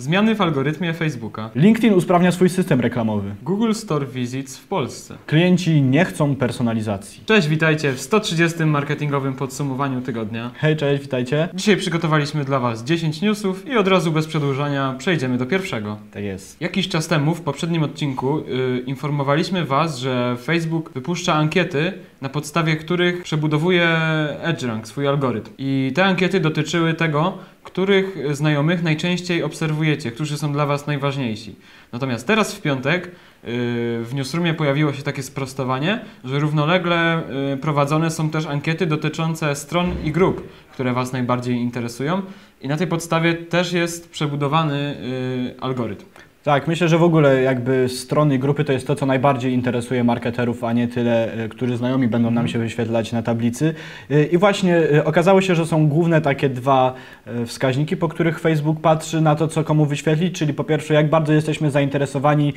Zmiany w algorytmie Facebooka. LinkedIn usprawnia swój system reklamowy. Google Store Visits w Polsce. Klienci nie chcą personalizacji. Cześć, witajcie w 130 marketingowym podsumowaniu tygodnia. Hej, cześć, witajcie. Dzisiaj przygotowaliśmy dla Was 10 newsów i od razu bez przedłużania przejdziemy do pierwszego. Tak jest. Jakiś czas temu, w poprzednim odcinku, yy, informowaliśmy Was, że Facebook wypuszcza ankiety, na podstawie których przebudowuje EdgeRank, swój algorytm. I te ankiety dotyczyły tego, których znajomych najczęściej obserwujecie, którzy są dla Was najważniejsi. Natomiast teraz w piątek yy, w Newsroomie pojawiło się takie sprostowanie, że równolegle yy, prowadzone są też ankiety dotyczące stron i grup, które Was najbardziej interesują. I na tej podstawie też jest przebudowany yy, algorytm. Tak, myślę, że w ogóle jakby strony grupy to jest to, co najbardziej interesuje marketerów, a nie tyle, e, którzy znajomi będą nam się wyświetlać na tablicy. E, I właśnie e, okazało się, że są główne takie dwa wskaźniki, po których Facebook patrzy na to, co komu wyświetlić, czyli po pierwsze, jak bardzo jesteśmy zainteresowani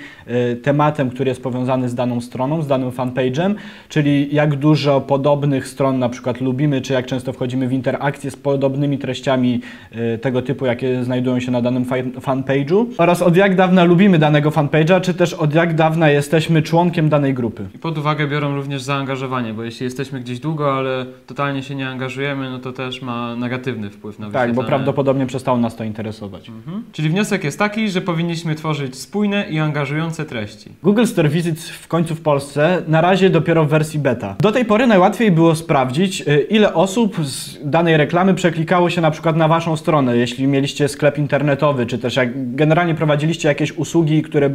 tematem, który jest powiązany z daną stroną, z danym fanpage'em, czyli jak dużo podobnych stron na przykład lubimy, czy jak często wchodzimy w interakcję z podobnymi treściami tego typu, jakie znajdują się na danym fanpage'u oraz od jak dawna dawna lubimy danego fanpage'a, czy też od jak dawna jesteśmy członkiem danej grupy. I pod uwagę biorą również zaangażowanie, bo jeśli jesteśmy gdzieś długo, ale totalnie się nie angażujemy, no to też ma negatywny wpływ na Tak, bo prawdopodobnie przestało nas to interesować. Mhm. Czyli wniosek jest taki, że powinniśmy tworzyć spójne i angażujące treści. Google Store Visits w końcu w Polsce, na razie dopiero w wersji beta. Do tej pory najłatwiej było sprawdzić, y, ile osób z danej reklamy przeklikało się na przykład na Waszą stronę, jeśli mieliście sklep internetowy, czy też jak generalnie prowadziliście jakieś jakieś usługi, które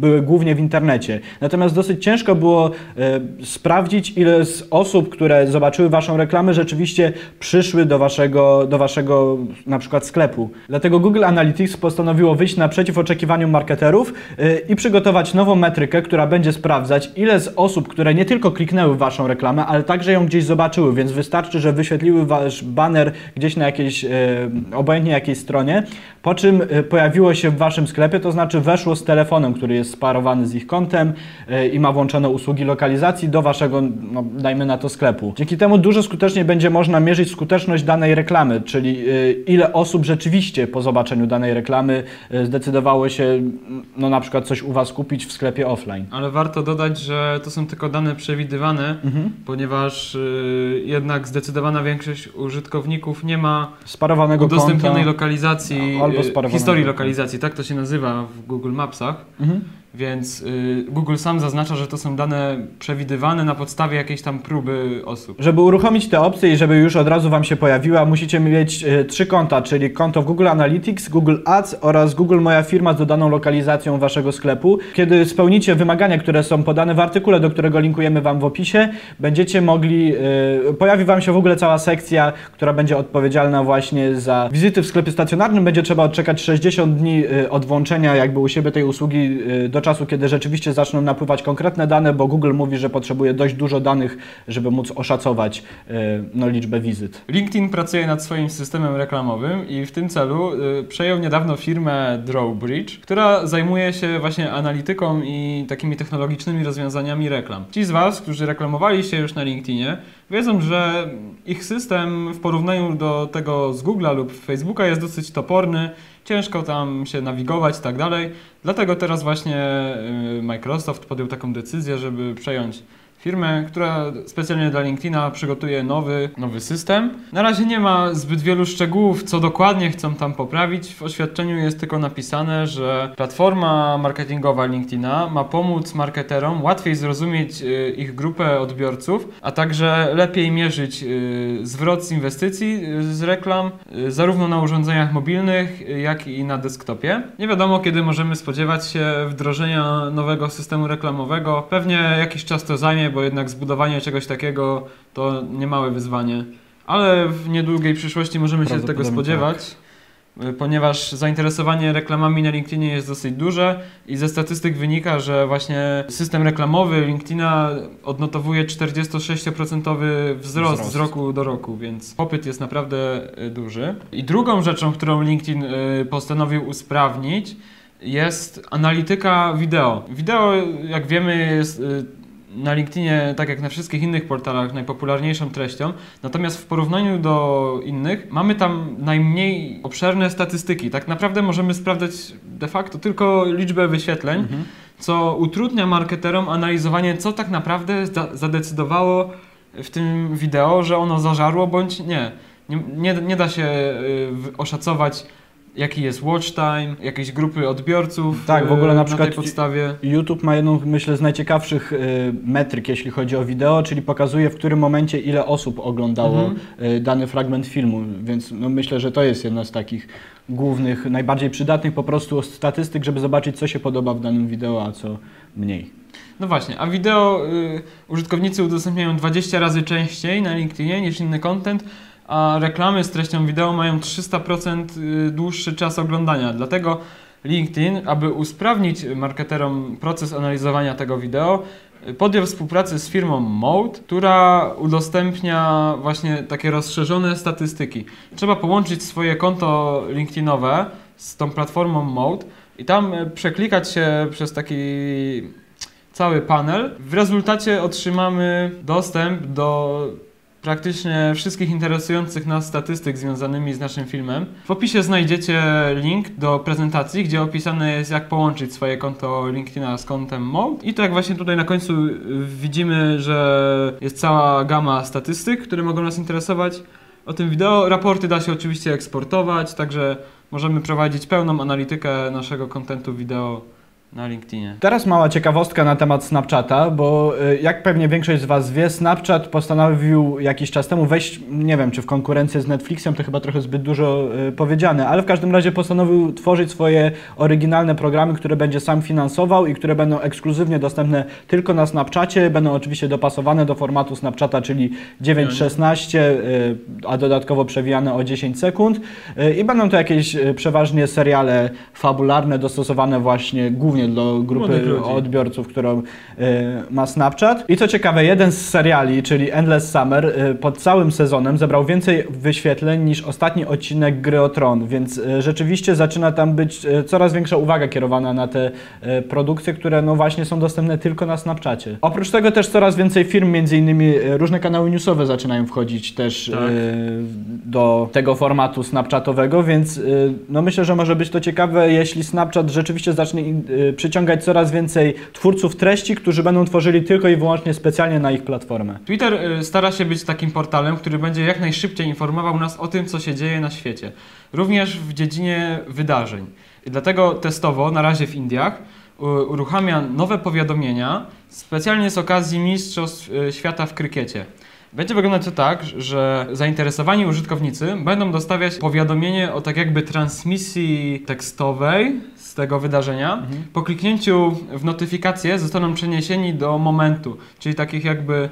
były głównie w internecie. Natomiast dosyć ciężko było e, sprawdzić, ile z osób, które zobaczyły Waszą reklamę, rzeczywiście przyszły do Waszego, do waszego na przykład sklepu. Dlatego Google Analytics postanowiło wyjść naprzeciw oczekiwaniom marketerów e, i przygotować nową metrykę, która będzie sprawdzać, ile z osób, które nie tylko kliknęły w Waszą reklamę, ale także ją gdzieś zobaczyły, więc wystarczy, że wyświetliły Wasz banner gdzieś na jakiejś, e, obojętnie jakiej stronie, po czym pojawiło się w Waszym sklepie, to znaczy znaczy weszło z telefonem, który jest sparowany z ich kontem e, i ma włączone usługi lokalizacji do waszego, no, dajmy na to, sklepu. Dzięki temu dużo skuteczniej będzie można mierzyć skuteczność danej reklamy, czyli e, ile osób rzeczywiście po zobaczeniu danej reklamy e, zdecydowało się no, na przykład coś u was kupić w sklepie offline. Ale warto dodać, że to są tylko dane przewidywane, mhm. ponieważ jednak zdecydowana większość użytkowników nie ma sparowanego udostępnionej konta, lokalizacji, albo historii lokalizacji, tak to się nazywa w Google Mapsach. Mhm. Więc y, Google sam zaznacza, że to są dane przewidywane na podstawie jakiejś tam próby osób. Żeby uruchomić te opcje i żeby już od razu Wam się pojawiła, musicie mieć y, trzy konta, czyli konto w Google Analytics, Google Ads oraz Google Moja Firma z dodaną lokalizacją Waszego sklepu. Kiedy spełnicie wymagania, które są podane w artykule, do którego linkujemy Wam w opisie, będziecie mogli, y, pojawi Wam się w ogóle cała sekcja, która będzie odpowiedzialna właśnie za wizyty w sklepie stacjonarnym. Będzie trzeba odczekać 60 dni od włączenia jakby u siebie tej usługi do czasu, kiedy rzeczywiście zaczną napływać konkretne dane, bo Google mówi, że potrzebuje dość dużo danych, żeby móc oszacować e, no, liczbę wizyt. LinkedIn pracuje nad swoim systemem reklamowym i w tym celu y, przejął niedawno firmę Drawbridge, która zajmuje się właśnie analityką i takimi technologicznymi rozwiązaniami reklam. Ci z Was, którzy reklamowali się już na LinkedInie, wiedzą, że ich system w porównaniu do tego z Google'a lub Facebooka jest dosyć toporny, ciężko tam się nawigować i tak dalej. Dlatego teraz właśnie y, Microsoft podjął taką decyzję, żeby przejąć firmę, która specjalnie dla LinkedIna przygotuje nowy, nowy system. Na razie nie ma zbyt wielu szczegółów, co dokładnie chcą tam poprawić. W oświadczeniu jest tylko napisane, że platforma marketingowa LinkedIna ma pomóc marketerom łatwiej zrozumieć y, ich grupę odbiorców, a także lepiej mierzyć y, zwrot z inwestycji y, z reklam, zarówno na urządzeniach mobilnych, jak i na desktopie. Nie wiadomo, kiedy możemy spodziewać się wdrożenia nowego systemu reklamowego. Pewnie jakiś czas to zajmie, bo jednak zbudowanie czegoś takiego to niemałe wyzwanie. Ale w niedługiej przyszłości możemy się tego spodziewać. Tak. Ponieważ zainteresowanie reklamami na LinkedInie jest dosyć duże i ze statystyk wynika, że właśnie system reklamowy LinkedIna odnotowuje 46% wzrost, wzrost z roku do roku, więc popyt jest naprawdę y, duży. I drugą rzeczą, którą LinkedIn y, postanowił usprawnić, jest analityka wideo. Wideo, jak wiemy, jest y, na LinkedInie, tak jak na wszystkich innych portalach, najpopularniejszą treścią. Natomiast w porównaniu do innych mamy tam najmniej obszerne statystyki. Tak naprawdę możemy sprawdzać de facto tylko liczbę wyświetleń, Mhm. co utrudnia marketerom analizowanie, co tak naprawdę zadecydowało w tym wideo, że ono zażarło bądź nie. Nie, nie, nie da się y, oszacować, jaki jest watch time, jakieś grupy odbiorców. Tak, w ogóle y, na na przykład tej podstawie. YouTube ma jedną, myślę, z najciekawszych y, metryk, jeśli chodzi o wideo, czyli pokazuje, w którym momencie ile osób oglądało Mhm. y, dany fragment filmu, więc no, myślę, że to jest jedna z takich głównych, najbardziej przydatnych po prostu statystyk, żeby zobaczyć, co się podoba w danym wideo, a co mniej. No właśnie, a wideo y, użytkownicy udostępniają 20 razy częściej na LinkedInie niż inny content, a reklamy z treścią wideo mają 300% y, dłuższy czas oglądania. Dlatego LinkedIn, aby usprawnić marketerom proces analizowania tego wideo, y, podjął współpracę z firmą Mode, która udostępnia właśnie takie rozszerzone statystyki. Trzeba połączyć swoje konto LinkedInowe z tą platformą Mode i tam y, przeklikać się przez taki cały panel. W rezultacie otrzymamy dostęp do praktycznie wszystkich interesujących nas statystyk związanymi z naszym filmem. W opisie znajdziecie link do prezentacji, gdzie opisane jest jak połączyć swoje konto LinkedIna z kontem Mode. I tak właśnie tutaj na końcu y, widzimy, że jest cała gama statystyk, które mogą nas interesować o tym wideo. Raporty da się oczywiście eksportować, także możemy prowadzić pełną analitykę naszego kontentu wideo na LinkedInie. Teraz mała ciekawostka na temat Snapchata, bo y, jak pewnie większość z Was wie, Snapchat postanowił jakiś czas temu wejść, nie wiem czy w konkurencję z Netflixem, to chyba trochę zbyt dużo y, powiedziane, ale w każdym razie postanowił tworzyć swoje oryginalne programy, które będzie sam finansował i które będą ekskluzywnie dostępne tylko na Snapchacie, będą oczywiście dopasowane do formatu Snapchata, czyli 9.16, y, a dodatkowo przewijane o 10 sekund i będą to jakieś przeważnie seriale fabularne dostosowane właśnie głównie do Młodych grupy odbiorców, którą y, ma Snapchat. I co ciekawe, jeden z seriali, czyli Endless Summer, y, pod całym sezonem zebrał więcej wyświetleń niż ostatni odcinek Gry o Tron, więc y, rzeczywiście zaczyna tam być coraz większa uwaga kierowana na te produkcje, które no właśnie są dostępne tylko na Snapchacie. Oprócz tego też coraz więcej firm, między innymi różne kanały newsowe zaczynają wchodzić też Tak. do tego formatu Snapchatowego, więc no myślę, że może być to ciekawe, jeśli Snapchat rzeczywiście zacznie przyciągać coraz więcej twórców treści, którzy będą tworzyli tylko i wyłącznie specjalnie na ich platformę. Twitter y, stara się być takim portalem, który będzie jak najszybciej informował nas o tym, co się dzieje na świecie. Również w dziedzinie wydarzeń. Dlatego testowo, na razie w Indiach, uruchamia nowe powiadomienia specjalnie z okazji Mistrzostw y, Świata w krykiecie. Będzie wyglądać to tak, że zainteresowani użytkownicy będą dostawiać powiadomienie o tak jakby transmisji tekstowej z tego wydarzenia. Po kliknięciu w notyfikację zostaną przeniesieni do momentu, czyli takich jakby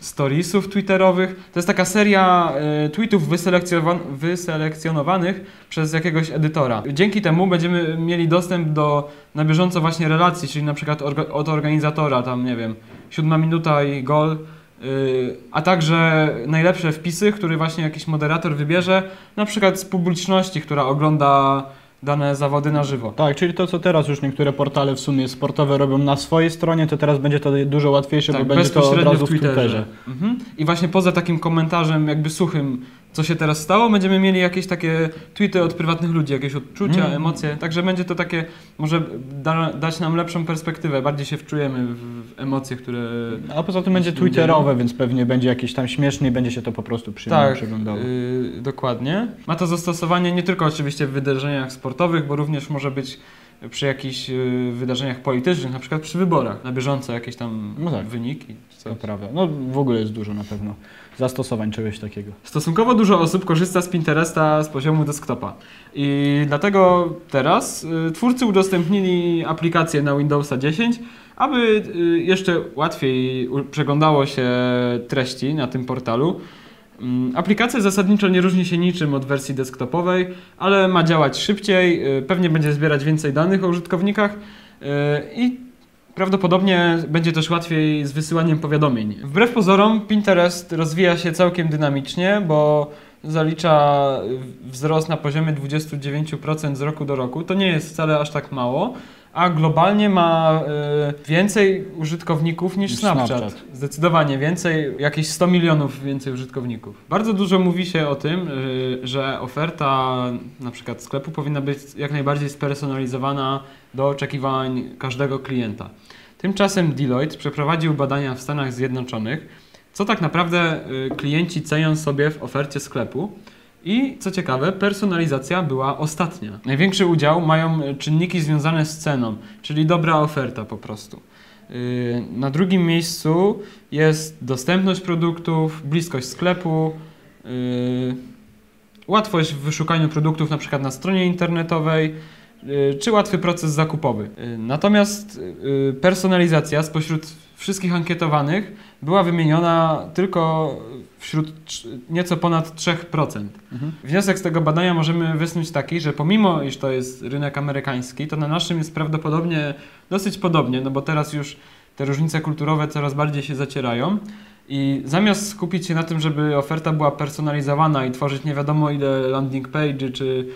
storiesów twitterowych. To jest taka seria e, tweetów wyselekcjonowan- wyselekcjonowanych przez jakiegoś edytora. Dzięki temu będziemy mieli dostęp do na bieżąco właśnie relacji, czyli na przykład orga- od organizatora, tam nie wiem, siódma minuta i gol, y, a także najlepsze wpisy, które właśnie jakiś moderator wybierze, na przykład z publiczności, która ogląda dane zawody na żywo. Tak, czyli to, co teraz już niektóre portale w sumie sportowe robią na swojej stronie, to teraz będzie to dużo łatwiejsze, bo będzie to od Tak, bezpośrednio razu w Twitterze. Mhm. I właśnie poza takim komentarzem jakby suchym, co się teraz stało, będziemy mieli jakieś takie tweety od prywatnych ludzi, jakieś odczucia, Mm. emocje. Także będzie to takie, może da, dać nam lepszą perspektywę, bardziej się wczujemy w, w emocje, które... A poza tym będzie twitterowe, więc pewnie będzie jakieś tam śmiesznie i będzie się to po prostu Tak, przeglądało. y, dokładnie. Ma to zastosowanie nie tylko oczywiście w wydarzeniach sportowych, bo również może być przy jakichś y, wydarzeniach politycznych, na przykład przy wyborach, na bieżąco jakieś tam No tak. wyniki. To prawda. No w ogóle jest dużo na pewno zastosowań czegoś takiego. Stosunkowo dużo osób korzysta z Pinteresta z poziomu desktopa. I dlatego teraz y, twórcy udostępnili aplikację na Windowsa 10, aby y, jeszcze łatwiej przeglądało się treści na tym portalu. Mm, Aplikacja zasadniczo nie różni się niczym od wersji desktopowej, ale ma działać szybciej, y, pewnie będzie zbierać więcej danych o użytkownikach y, i prawdopodobnie będzie też łatwiej z wysyłaniem powiadomień. Wbrew pozorom Pinterest rozwija się całkiem dynamicznie, bo zalicza wzrost na poziomie 29% z roku do roku. To nie jest wcale aż tak mało, a globalnie ma y, więcej użytkowników niż, Snapchat. Snapchat. Zdecydowanie więcej, jakieś 100 milionów więcej użytkowników. Bardzo dużo mówi się o tym, y, że oferta na przykład sklepu powinna być jak najbardziej spersonalizowana do oczekiwań każdego klienta. Tymczasem Deloitte przeprowadził badania w Stanach Zjednoczonych, co tak naprawdę y, klienci cenią sobie w ofercie sklepu. I co ciekawe, personalizacja była ostatnia. Największy udział mają y, czynniki związane z ceną, czyli dobra oferta po prostu. Y, Na drugim miejscu jest dostępność produktów, bliskość sklepu, y, łatwość w wyszukaniu produktów na przykład na stronie internetowej, czy łatwy proces zakupowy. Y, Natomiast y, personalizacja spośród wszystkich ankietowanych była wymieniona tylko wśród nieco ponad 3%. Mhm. Wniosek z tego badania możemy wysnuć taki, że pomimo iż to jest rynek amerykański, to na naszym jest prawdopodobnie dosyć podobnie, no bo teraz już te różnice kulturowe coraz bardziej się zacierają. I zamiast skupić się na tym, żeby oferta była personalizowana i tworzyć nie wiadomo ile landing page czy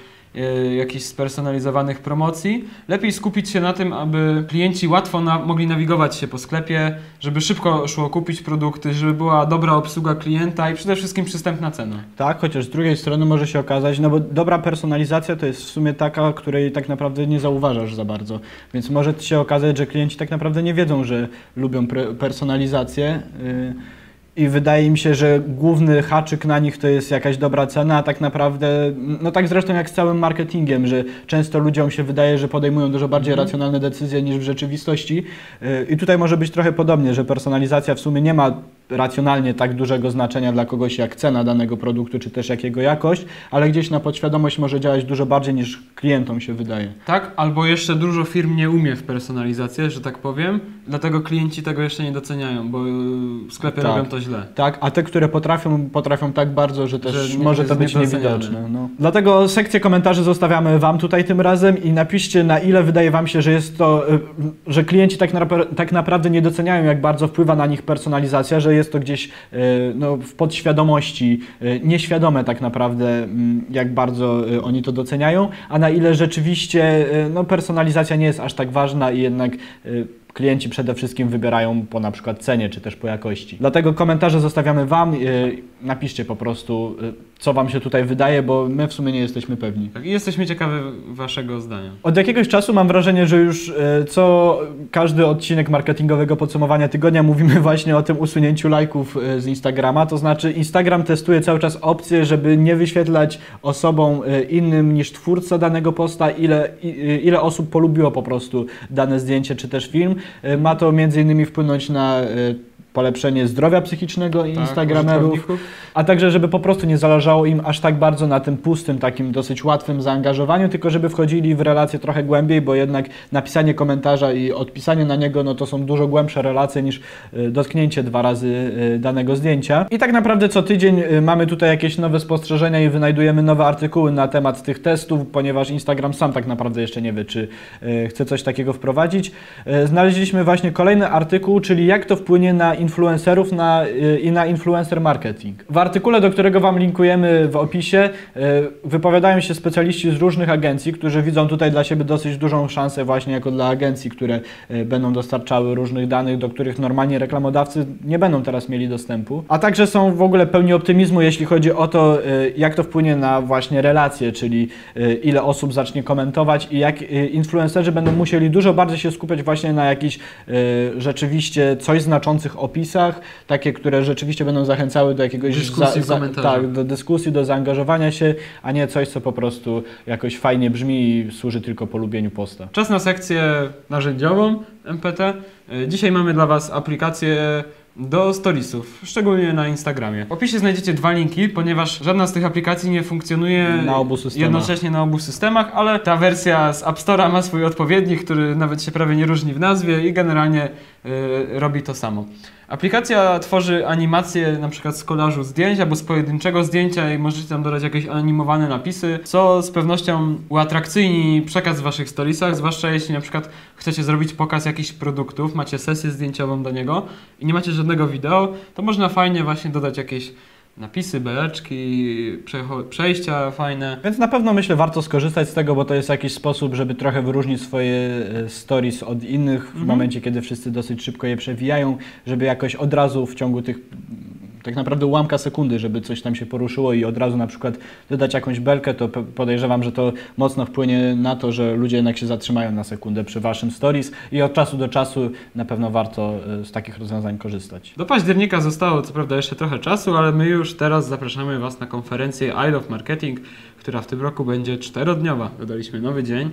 jakichś spersonalizowanych promocji, lepiej skupić się na tym, aby klienci łatwo na, mogli nawigować się po sklepie, żeby szybko szło kupić produkty, żeby była dobra obsługa klienta i przede wszystkim przystępna cena. Tak, chociaż z drugiej strony może się okazać, no bo dobra personalizacja to jest w sumie taka, której tak naprawdę nie zauważasz za bardzo. Więc może się okazać, że klienci tak naprawdę nie wiedzą, że lubią personalizację. Yy, I wydaje mi się, że główny haczyk na nich to jest jakaś dobra cena, a tak naprawdę, no tak zresztą jak z całym marketingiem, że często ludziom się wydaje, że podejmują dużo bardziej Mhm. racjonalne decyzje niż w rzeczywistości. Yy, I tutaj może być trochę podobnie, że personalizacja w sumie nie ma racjonalnie tak dużego znaczenia dla kogoś jak cena danego produktu, czy też jak jego jakość, ale gdzieś na podświadomość może działać dużo bardziej niż klientom się wydaje. Tak, albo jeszcze dużo firm nie umie w personalizację, że tak powiem, dlatego klienci tego jeszcze nie doceniają, bo y, sklepy Tak. robią to źle. Tak, a te, które potrafią, potrafią tak bardzo, że też Że może to być niewidoczne. No. Dlatego sekcję komentarzy zostawiamy Wam tutaj tym razem i napiszcie na ile wydaje Wam się, że jest to, y, że klienci tak, napra- tak naprawdę nie doceniają, jak bardzo wpływa na nich personalizacja, że jest to gdzieś y, no, w podświadomości, y, nieświadome tak naprawdę, mm, jak bardzo y, oni to doceniają, a na ile rzeczywiście no, personalizacja nie jest aż tak ważna i jednak klienci przede wszystkim wybierają po na przykład cenie czy też po jakości. Dlatego komentarze zostawiamy Wam. Napiszcie po prostu, co Wam się tutaj wydaje, bo my w sumie nie jesteśmy pewni. Tak, jesteśmy ciekawi Waszego zdania. Od jakiegoś czasu mam wrażenie, że już y, co każdy odcinek marketingowego podsumowania tygodnia mówimy właśnie o tym usunięciu lajków y, z Instagrama. To znaczy, Instagram testuje cały czas opcję, żeby nie wyświetlać osobom y, innym niż twórca danego posta, ile, ile osób polubiło po prostu dane zdjęcie czy też film. Ma to między innymi wpłynąć na polepszenie zdrowia psychicznego Tak, Instagramerów. A także, żeby po prostu nie zależało im aż tak bardzo na tym pustym, takim dosyć łatwym zaangażowaniu, tylko żeby wchodzili w relacje trochę głębiej, bo jednak napisanie komentarza i odpisanie na niego, no to są dużo głębsze relacje niż y, dotknięcie dwa razy y, danego zdjęcia. I tak naprawdę co tydzień y, mamy tutaj jakieś nowe spostrzeżenia i wynajdujemy nowe artykuły na temat tych testów, ponieważ Instagram sam tak naprawdę jeszcze nie wie, czy chce coś takiego wprowadzić. Znaleźliśmy właśnie kolejny artykuł, czyli jak to wpłynie na influencerów na, y, i na influencer marketing. W artykule, do którego Wam linkujemy w opisie, y, wypowiadają się specjaliści z różnych agencji, którzy widzą tutaj dla siebie dosyć dużą szansę właśnie jako dla agencji, które y, będą dostarczały różnych danych, do których normalnie reklamodawcy nie będą teraz mieli dostępu. A także są w ogóle pełni optymizmu, jeśli chodzi o to, jak to wpłynie na właśnie relacje, czyli ile osób zacznie komentować i jak influencerzy będą musieli dużo bardziej się skupiać właśnie na jakichś rzeczywiście coś znaczących opisach, takie, które rzeczywiście będą zachęcały do jakiegoś Dyskusji w komentarzach. tak, do dyskusji, do zaangażowania się, a nie coś, co po prostu jakoś fajnie brzmi i służy tylko polubieniu posta. Czas na sekcję narzędziową MPT. Y, Dzisiaj mamy dla Was aplikację do storiesów, szczególnie na Instagramie. W opisie znajdziecie dwa linki, ponieważ żadna z tych aplikacji nie funkcjonuje Na jednocześnie na obu systemach, ale ta wersja z App Store'a ma swój odpowiednik, który nawet się prawie nie różni w nazwie i generalnie robi to samo. Aplikacja tworzy animacje na przykład z kolażu zdjęć albo z pojedynczego zdjęcia i możecie tam dodać jakieś animowane napisy, co z pewnością uatrakcyjni przekaz w waszych storiesach, zwłaszcza jeśli na przykład chcecie zrobić pokaz jakichś produktów, macie sesję zdjęciową do niego i nie macie żadnego wideo, to można fajnie właśnie dodać jakieś napisy, beleczki, przejścia fajne. Więc na pewno myślę, warto skorzystać z tego, bo to jest jakiś sposób, żeby trochę wyróżnić swoje e, stories od innych w Mhm. momencie, kiedy wszyscy dosyć szybko je przewijają, żeby jakoś od razu w ciągu tych tak naprawdę ułamka sekundy, żeby coś tam się poruszyło i od razu na przykład dodać jakąś belkę, to podejrzewam, że to mocno wpłynie na to, że ludzie jednak się zatrzymają na sekundę przy waszym stories i od czasu do czasu na pewno warto e, z takich rozwiązań korzystać. Do października zostało co prawda jeszcze trochę czasu, ale my już teraz zapraszamy Was na konferencję I Love Marketing, która w tym roku będzie czterodniowa. Dodaliśmy nowy dzień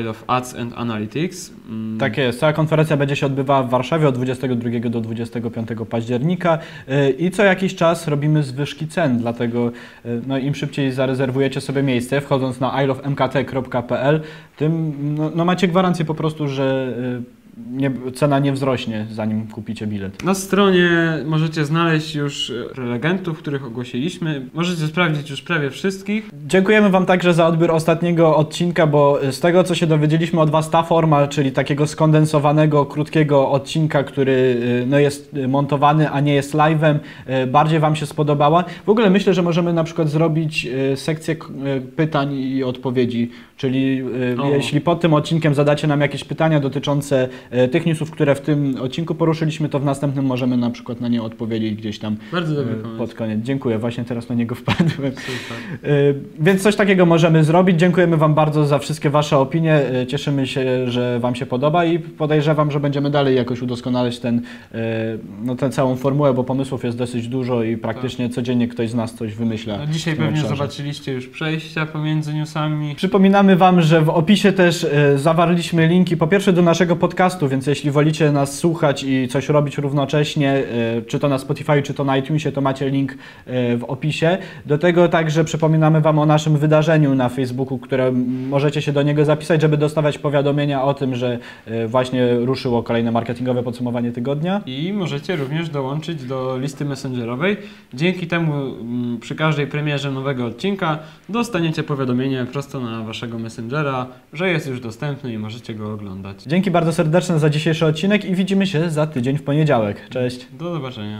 I Love Ads and Analytics. Mm, Tak jest. Cała konferencja będzie się odbywała w Warszawie od 22 do 25 października y, i co jakiś czas robimy zwyżki cen, dlatego y, no, im szybciej zarezerwujecie sobie miejsce, wchodząc na ilovemkt.pl, tym no, no, macie gwarancję po prostu, że y, nie, cena nie wzrośnie, zanim kupicie bilet. Na stronie możecie znaleźć już e, prelegentów, których ogłosiliśmy. Możecie sprawdzić już prawie wszystkich. Dziękujemy Wam także za odbiór ostatniego odcinka, bo z tego co się dowiedzieliśmy od Was, ta forma, czyli takiego skondensowanego, krótkiego odcinka, który y, no, jest montowany, a nie jest live'em, bardziej Wam się spodobała. W ogóle myślę, że możemy na przykład zrobić sekcję pytań i odpowiedzi, czyli O. jeśli pod tym odcinkiem zadacie nam jakieś pytania dotyczące tych newsów, które w tym odcinku poruszyliśmy, to w następnym możemy na przykład na nie odpowiedzieć gdzieś tam Bardzo dobry pomysł. pod koniec. Dziękuję, właśnie teraz na niego wpadłem. Super. Y, Więc coś takiego możemy zrobić. Dziękujemy Wam bardzo za wszystkie Wasze opinie. Cieszymy się, że Wam się podoba i podejrzewam, że będziemy dalej jakoś udoskonalać ten, no, tę całą formułę, bo pomysłów jest dosyć dużo i praktycznie codziennie ktoś z nas coś wymyśla. No, dzisiaj pewnie obszarze. zobaczyliście już przejścia pomiędzy newsami. Przypominamy Wam, że w opisie też e, zawarliśmy linki po pierwsze do naszego podcastu, więc jeśli wolicie nas słuchać i coś robić równocześnie, e, czy to na Spotify, czy to na iTunesie, to macie link e, w opisie. Do tego także przypominamy Wam o naszym wydarzeniu na Facebooku, które możecie się do niego zapisać, żeby dostawać powiadomienia o tym, że e, właśnie ruszyło kolejne marketingowe podsumowanie tygodnia. I możecie również dołączyć do listy messengerowej. Dzięki temu przy każdej premierze nowego odcinka dostaniecie powiadomienie prosto na waszego messengera, że jest już dostępny i możecie go oglądać. Dzięki bardzo serdeczne za dzisiejszy odcinek i widzimy się za tydzień w poniedziałek. Cześć! Do zobaczenia.